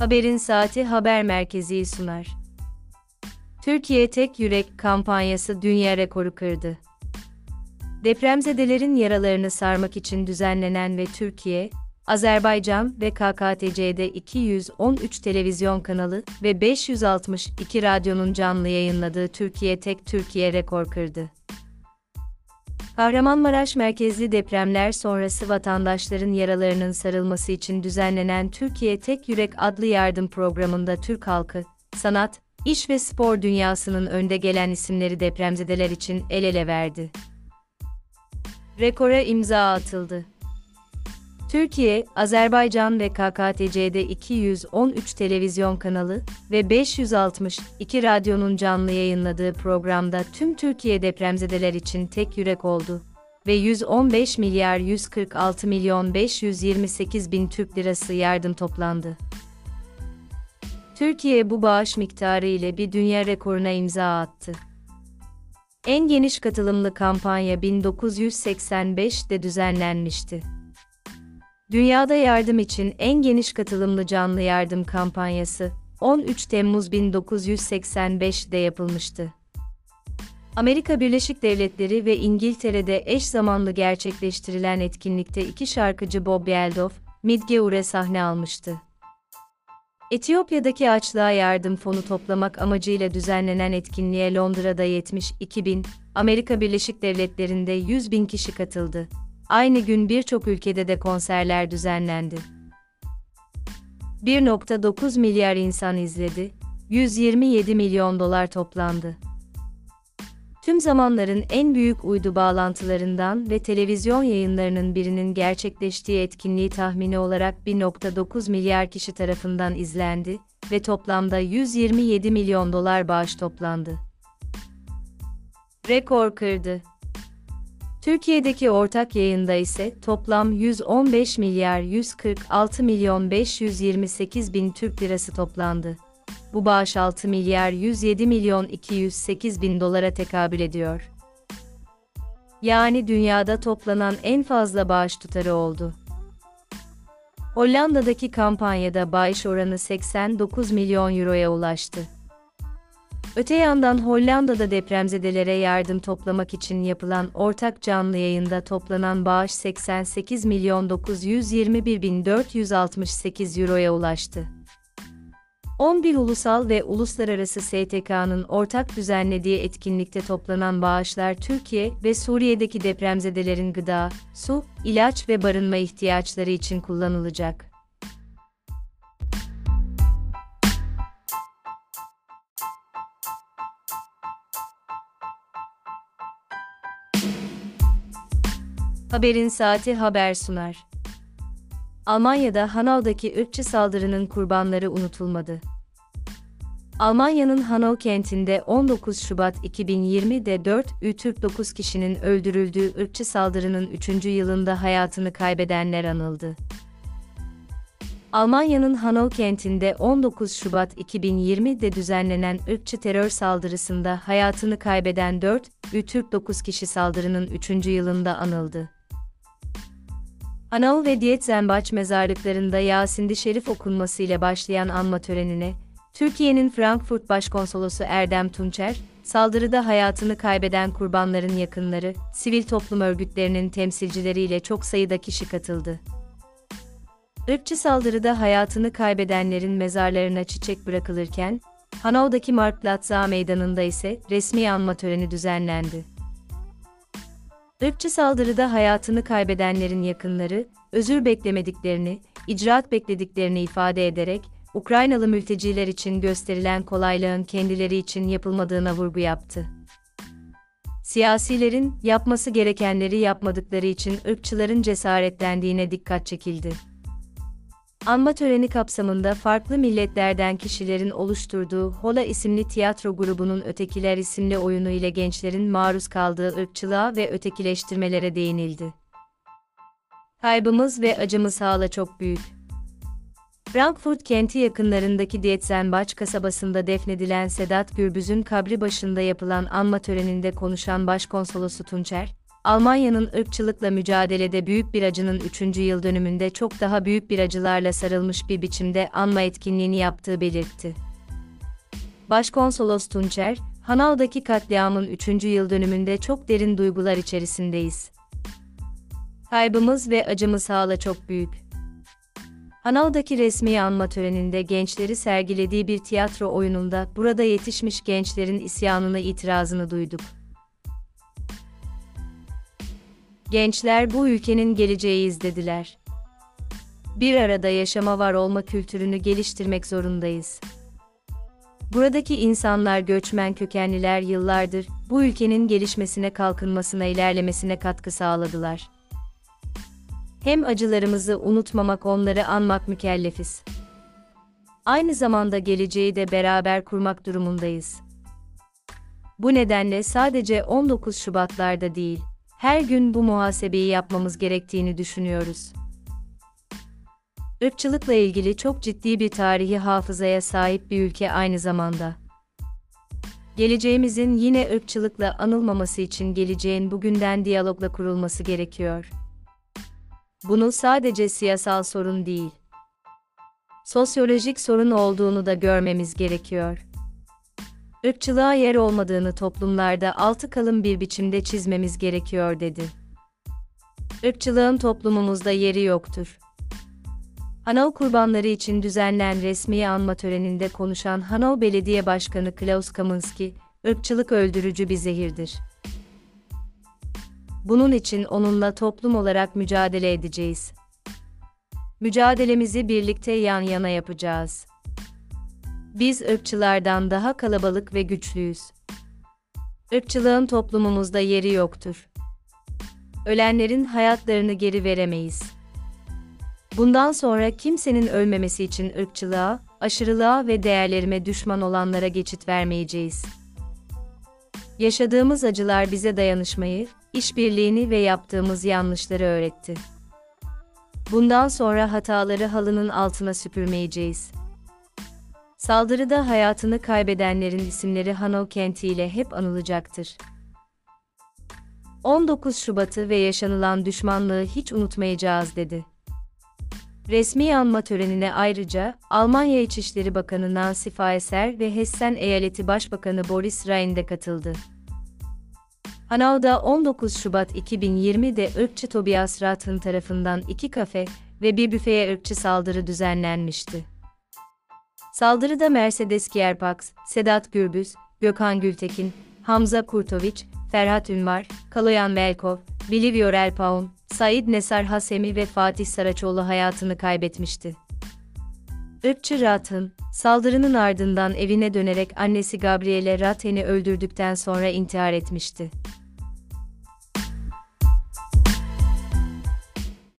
Haberin Saati Haber Merkezi sunar. Türkiye Tek Yürek kampanyası dünya rekoru kırdı. Depremzedelerin yaralarını sarmak için düzenlenen ve Türkiye, Azerbaycan ve KKTC'de 213 televizyon kanalı ve 562 radyonun canlı yayınladığı Türkiye Tek Türkiye rekor kırdı. Kahramanmaraş merkezli depremler sonrası vatandaşların yaralarının sarılması için düzenlenen Türkiye Tek Yürek adlı yardım programında Türk halkı, sanat, iş ve spor dünyasının önde gelen isimleri depremzedeler için el ele verdi. Rekora imza atıldı. Türkiye, Azerbaycan ve KKTC'de 213 televizyon kanalı ve 562 radyonun canlı yayınladığı programda tüm Türkiye depremzedeler için tek yürek oldu ve 115 milyar 146 milyon 528 bin Türk lirası yardım toplandı. Türkiye bu bağış miktarı ile bir dünya rekoruna imza attı. En geniş katılımlı kampanya 1985'te düzenlenmişti. Dünyada yardım için en geniş katılımlı canlı yardım kampanyası 13 Temmuz 1985'de yapılmıştı. Amerika Birleşik Devletleri ve İngiltere'de eş zamanlı gerçekleştirilen etkinlikte iki şarkıcı Bob Geldof, Midgeure sahne almıştı. Etiyopya'daki açlığa yardım fonu toplamak amacıyla düzenlenen etkinliğe Londra'da 72 bin, Amerika Birleşik Devletleri'nde 100 bin kişi katıldı. Aynı gün birçok ülkede de konserler düzenlendi. 1.9 milyar insan izledi, 127 milyon dolar toplandı. Tüm zamanların en büyük uydu bağlantılarından ve televizyon yayınlarının birinin gerçekleştiği etkinliği tahmini olarak 1.9 milyar kişi tarafından izlendi ve toplamda 127 milyon dolar bağış toplandı. Rekor kırdı. Türkiye'deki ortak yayında ise toplam 115 milyar 146 milyon 528 bin Türk lirası toplandı. Bu bağış 6 milyar 107 milyon 208 bin dolara tekabül ediyor. Yani dünyada toplanan en fazla bağış tutarı oldu. Hollanda'daki kampanyada bağış oranı 89 milyon euroya ulaştı. Öte yandan Hollanda'da depremzedelere yardım toplamak için yapılan ortak canlı yayında toplanan bağış 88 milyon 921 bin 468 euroya ulaştı. 11 ulusal ve uluslararası STK'nın ortak düzenlediği etkinlikte toplanan bağışlar Türkiye ve Suriye'deki depremzedelerin gıda, su, ilaç ve barınma ihtiyaçları için kullanılacak. Haberin Saati haber sunar. Almanya'da Hanau'daki ırkçı saldırının kurbanları unutulmadı. Almanya'nın Hanau kentinde 19 Şubat 2020'de 4 Ü-Türk 9 kişinin öldürüldüğü ırkçı saldırının 3. yılında hayatını kaybedenler anıldı. Almanya'nın Hanau kentinde 19 Şubat 2020'de düzenlenen ırkçı terör saldırısında hayatını kaybeden 4 Ü-Türk 9 kişi saldırının 3. yılında anıldı. Hanau ve Dietzenbach mezarlıklarında Yasin-i Şerif okunmasıyla başlayan anma törenine, Türkiye'nin Frankfurt Başkonsolosu Erdem Tunçer, saldırıda hayatını kaybeden kurbanların yakınları, sivil toplum örgütlerinin temsilcileriyle çok sayıda kişi katıldı. Irkçı saldırıda hayatını kaybedenlerin mezarlarına çiçek bırakılırken, Hanau'daki Marktplatz meydanında ise resmi anma töreni düzenlendi. Irkçı saldırıda hayatını kaybedenlerin yakınları, özür beklemediklerini, icraat beklediklerini ifade ederek, Ukraynalı mülteciler için gösterilen kolaylığın kendileri için yapılmadığına vurgu yaptı. Siyasilerin yapması gerekenleri yapmadıkları için ırkçıların cesaretlendiğine dikkat çekildi. Anma töreni kapsamında farklı milletlerden kişilerin oluşturduğu Hola isimli tiyatro grubunun Ötekiler isimli oyunu ile gençlerin maruz kaldığı ırkçılığa ve ötekileştirmelere değinildi. Kaybımız ve acımız hala çok büyük. Frankfurt kenti yakınlarındaki Dietzenbach kasabasında defnedilen Sedat Gürbüz'ün kabri başında yapılan anma töreninde konuşan Başkonsolosu Tunçer, Almanya'nın ırkçılıkla mücadelede büyük bir acının 3. yıl dönümünde çok daha büyük bir acılarla sarılmış bir biçimde anma etkinliğini yaptığı belirtti. Başkonsolos Tunçer, Hanau'daki katliamın 3. yıl dönümünde çok derin duygular içerisindeyiz. Kaybımız ve acımız hala çok büyük. Hanau'daki resmi anma töreninde gençleri sergilediği bir tiyatro oyununda burada yetişmiş gençlerin isyanını itirazını duyduk. Gençler bu ülkenin geleceği izlediler. Bir arada yaşama var olma kültürünü geliştirmek zorundayız. Buradaki insanlar göçmen kökenliler yıllardır bu ülkenin gelişmesine, kalkınmasına, ilerlemesine katkı sağladılar. Hem acılarımızı unutmamak, onları anmak mükellefiz. Aynı zamanda geleceği de beraber kurmak durumundayız. Bu nedenle sadece 19 Şubatlarda değil, her gün bu muhasebeyi yapmamız gerektiğini düşünüyoruz. Irkçılıkla ilgili çok ciddi bir tarihi hafızaya sahip bir ülke aynı zamanda. Geleceğimizin yine ırkçılıkla anılmaması için geleceğin bugünden diyalogla kurulması gerekiyor. Bunu sadece siyasal sorun değil, sosyolojik sorun olduğunu da görmemiz gerekiyor. Irkçılığa yer olmadığını toplumlarda altı kalın bir biçimde çizmemiz gerekiyor dedi. Irkçılığın toplumumuzda yeri yoktur. Hanau kurbanları için düzenlenen resmi anma töreninde konuşan Hanau Belediye Başkanı Klaus Kaminski, ırkçılık öldürücü bir zehirdir. Bunun için onunla toplum olarak mücadele edeceğiz. Mücadelemizi birlikte yan yana yapacağız. Biz ırkçılardan daha kalabalık ve güçlüyüz. Irkçılığın toplumumuzda yeri yoktur. Ölenlerin hayatlarını geri veremeyiz. Bundan sonra kimsenin ölmemesi için ırkçılığa, aşırılığa ve değerlerime düşman olanlara geçit vermeyeceğiz. Yaşadığımız acılar bize dayanışmayı, işbirliğini ve yaptığımız yanlışları öğretti. Bundan sonra hataları halının altına süpürmeyeceğiz. Saldırıda hayatını kaybedenlerin isimleri Hanau kentiyle hep anılacaktır. 19 Şubat'ı ve yaşanılan düşmanlığı hiç unutmayacağız dedi. Resmi anma törenine ayrıca Almanya İçişleri Bakanı Nancy Faeser ve Hessen Eyaleti Başbakanı Boris Rhein de katıldı. Hanau'da 19 Şubat 2020'de ırkçı Tobias Rathen tarafından iki kafe ve bir büfeye ırkçı saldırı düzenlenmişti. Saldırıda Mercedes Kierpax, Sedat Gürbüz, Gökhan Gültekin, Hamza Kurtoviç, Ferhat Ünvar, Kaloyan Velkov, Bilivyor Elpaun, Said Nesar Hasemi ve Fatih Saraçoğlu hayatını kaybetmişti. Irkçı Ratın, saldırının ardından evine dönerek annesi Gabriele Rathen'i öldürdükten sonra intihar etmişti.